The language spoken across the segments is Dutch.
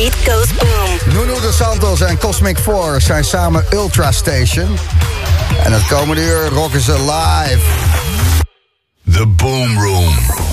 beat goes boom. Nuno de Santos en Cosmic Force zijn samen Ultra Station. En het komende uur rocken ze live. The Boom Room.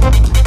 Thank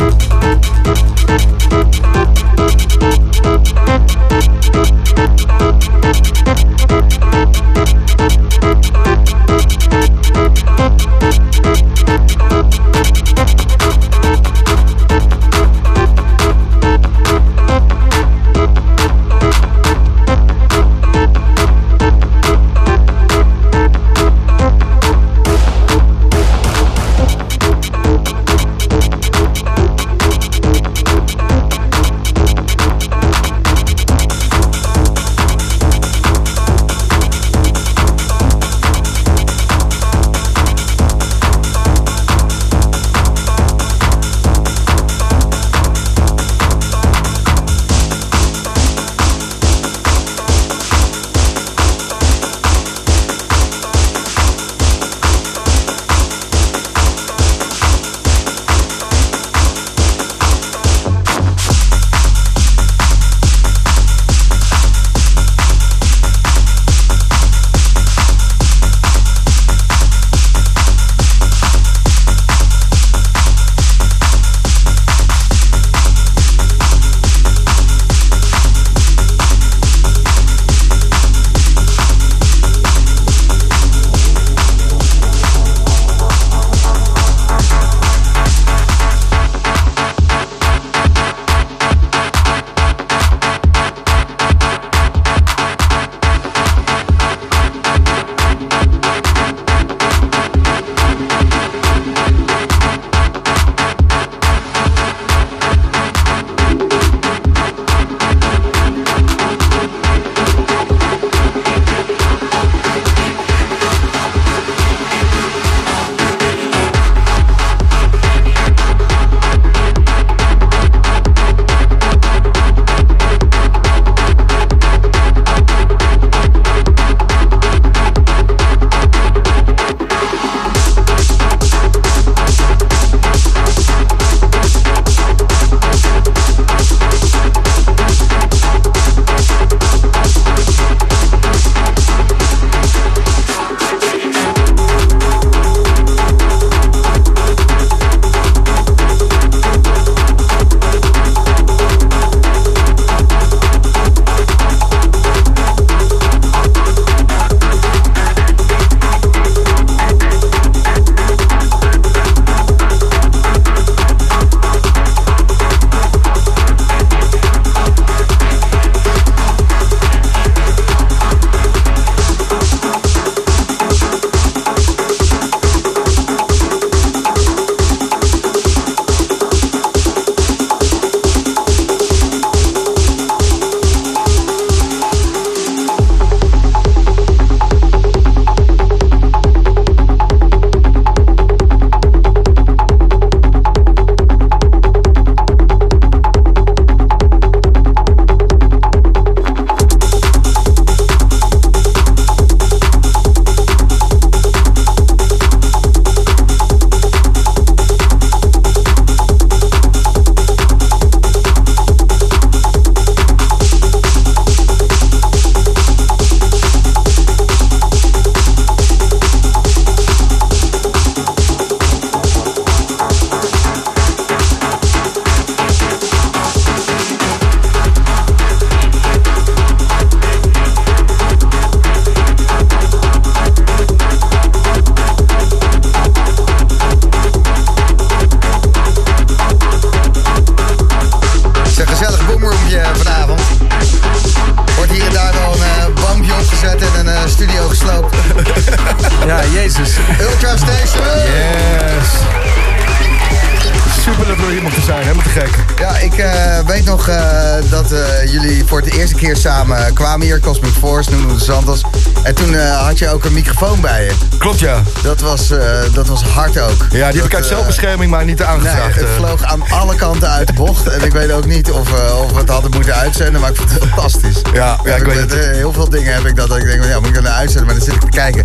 was, eh, dat was hard ook. Ja, die heb ik uit eh, zelfbescherming, maar niet Nee, aangevraagd. het eh. vloog aan alle kanten uit de bocht. En ik weet ook niet of, eh, of we het hadden moeten uitzenden, maar ik vond het fantastisch. Ja, ja, ik weet het. heel veel dingen heb ik dat, dat ik denk, ja, moet ik naar uitzenden? Maar dan zit ik te kijken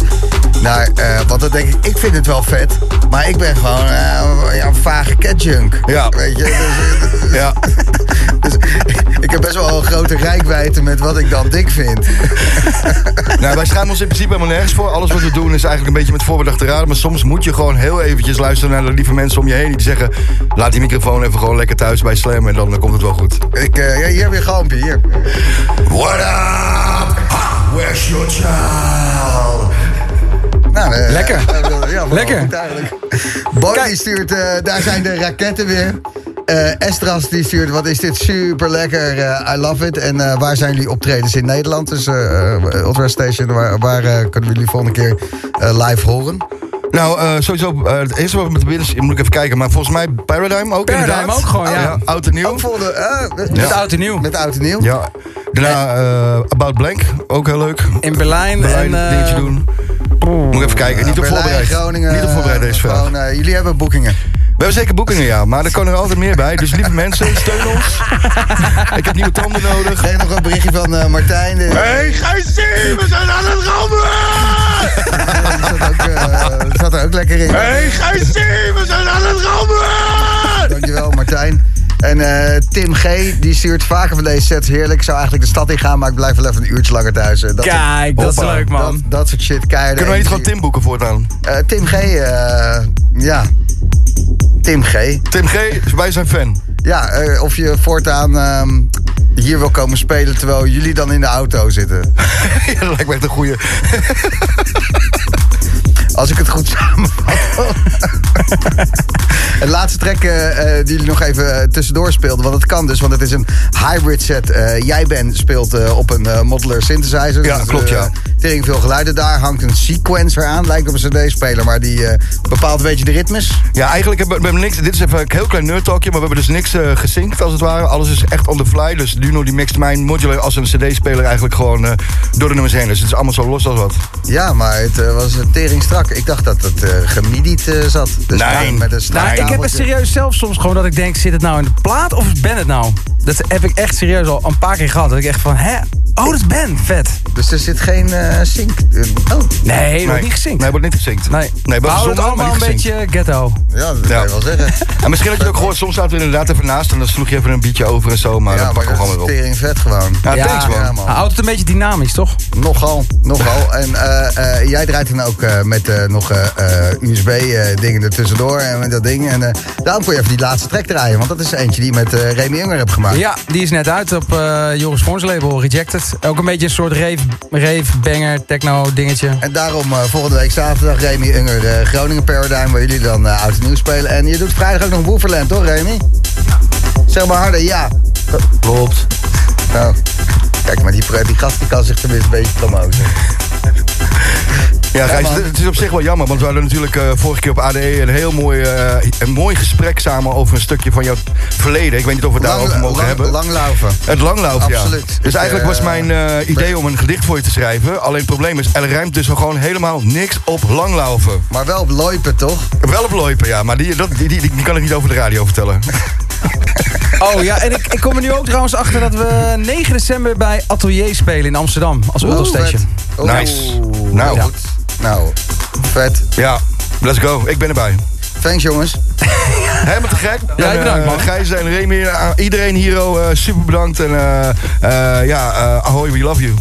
naar, want dan denk ik, ik vind het wel vet. Maar ik ben gewoon ja, een vage catjunk. Ja. Weet je, dus, Ja. dus ik heb best wel een grote rijkwijde met wat ik dan dik vind. Nou, wij schamen ons in principe helemaal nergens voor. Alles wat we doen is eigenlijk een beetje met voorbedachte raden. Maar soms moet je gewoon heel eventjes luisteren naar de lieve mensen om je heen. Die zeggen, laat die microfoon even gewoon lekker thuis bij Slam. En dan komt het wel goed. Ik, eh, ja, hier heb je een galmpje, hier. What up? Where's your child? Nou, eh, Lekker. ja, Lekker. goed eigenlijk. Stuurt, eh, daar zijn de raketten weer. Eh, Estras die stuurt, wat is dit super lekker, eh, I love it. En eh, waar zijn jullie optredens in Nederland? Dus Ultra Station, waar, waar eh, kunnen we jullie volgende keer eh, live horen? Nou, eh, sowieso, eh, het eerste wat we moeten binnen moet ik even kijken. Maar volgens mij Paradigm ook Paradigm inderdaad. ook gewoon, ja. oud en nieuw. Ook volgende, eh, met, Met oud en nieuw. met oud en nieuw. Ja. Daarna eh, About Blank, ook heel leuk. In Berlijn. Berlijn, en, eh, dingetje doen. Moet ik even kijken. Niet op Berlijn, voorbereid. Groningen. Niet op voorbereid deze vraag. gewoon, eh, jullie hebben boekingen. We hebben zeker boekingen, ja. Maar er komen er altijd meer bij. Dus lieve mensen, steun ons. ik heb nieuwe tanden nodig. Ik kreeg nog een berichtje van eh, Martijn. Die, Hey, ga je zien? We zijn aan het rammen! zat, ook, eh, zat er ook lekker in. Hey, ga je zien? We zijn aan het rammen! Dankjewel, Martijn. En eh, Tim G. die stuurt vaker van deze sets heerlijk. Ik zou eigenlijk de stad in gaan, maar ik blijf wel even een uurtje langer thuis. Eh, Dat, Kijk, dat is leuk, dat, man. dat soort shit, keihard. Kunnen wij niet gewoon Tim boeken voortaan? Eh, Tim G. eh, ja. Tim G. Tim G, wij zijn fan. Ja, eh, of je voortaan ehm, hier wil komen spelen terwijl jullie dan in de auto zitten. ja, dat lijkt me echt een goeie. Als ik het goed samenvat. Het laatste track eh, eh, die jullie nog even eh, tussendoor speelden. Want het kan dus, want het is een hybrid set. Jij Ben speelt op een modular synthesizer. Ja, Dus, klopt, ja. Tering veel geluiden. Daar hangt een sequencer aan. Lijkt op een cd-speler, maar die bepaalt een beetje de ritmes. Ja, eigenlijk hebben we, niks. Dit is even een heel klein nerd talkje, maar we hebben dus niks gesynct als het ware. Alles is echt on the fly. Dus Duno die mixt mijn modular als een CD-speler eigenlijk gewoon door de nummers heen. Dus het is allemaal zo los als wat. Ja, maar het was een tering strak. Ik dacht dat het eh gemidied eh, zat. Dus Nee. met een Nou, ik heb het serieus zelf soms gewoon dat ik denk, zit het nou in de plaat of is Ben het nou? Dat heb ik echt serieus al een paar keer gehad. Dat ik echt van, hè? Oh, dat is Ben. Vet. Dus er zit geen eh sync. Oh, Nee, wordt niet gezinkt. Nee, wordt niet gezinkt. Nee, nee we houden het allemaal maar een beetje ghetto. ja, dat Ja. kan je wel zeggen. En misschien had je het ook gehoord, soms zaten we inderdaad even naast en dan sloeg je even een beatje over en zo, maar ja, dat maar pakken we dat gewoon is weer op. vet gewoon. Ja, Ja, thanks man. Ja, man. Hij houdt het een beetje dynamisch, toch? Nogal, nogal. En eh, eh, jij draait dan ook eh, met eh, nog USB-dingen er tussendoor en met dat ding. En eh, daarom kon je even die laatste track draaien. Want dat is eentje die je met eh Remy Unger hebt gemaakt. Ja, die is net uit op eh, Joris Voorns label, Rejected. Ook een beetje een soort rave, rave banger, techno dingetje. En daarom eh, volgende week zaterdag Remy Unger eh, Groningen Paradigm. Waar jullie dan eh oud en nieuw spelen. En je doet vrijdag ook nog Woeverland, toch Remy? Zeg maar harder, ja. Klopt. Nou, kijk maar, die, die gast die kan zich tenminste een beetje promoten. Ja, Gijs, het, het is op zich wel jammer, want we hadden natuurlijk eh, vorige keer op ADE een heel mooi, eh, een mooi gesprek samen over een stukje van jouw verleden. Ik weet niet of we het daarover mogen lang, hebben. Langlaufen. Het langlaufen, ja. Absoluut. Dus Ik, eigenlijk was eh, mijn idee om een gedicht voor je te schrijven. Alleen het probleem is, er rijmt dus gewoon helemaal niks op langlaufen. Maar wel op Loipen, toch? Wel op loipen, ja, maar die, dat, die, die, die kan ik niet over de radio vertellen. Oh ja, en ik, ik kom er nu ook trouwens achter dat we 9 december bij Atelier spelen in Amsterdam. Als Oeh. Oeh, Nice. Nou. goed. Nou, vet. Ja, let's go. Ik ben erbij. Thanks jongens. Helemaal te gek. Ja, En, bedankt, eh, man. Gijs en Remy, eh, iedereen hier, oh, eh, super bedankt. En eh, eh, ja, eh, ahoy, we love you.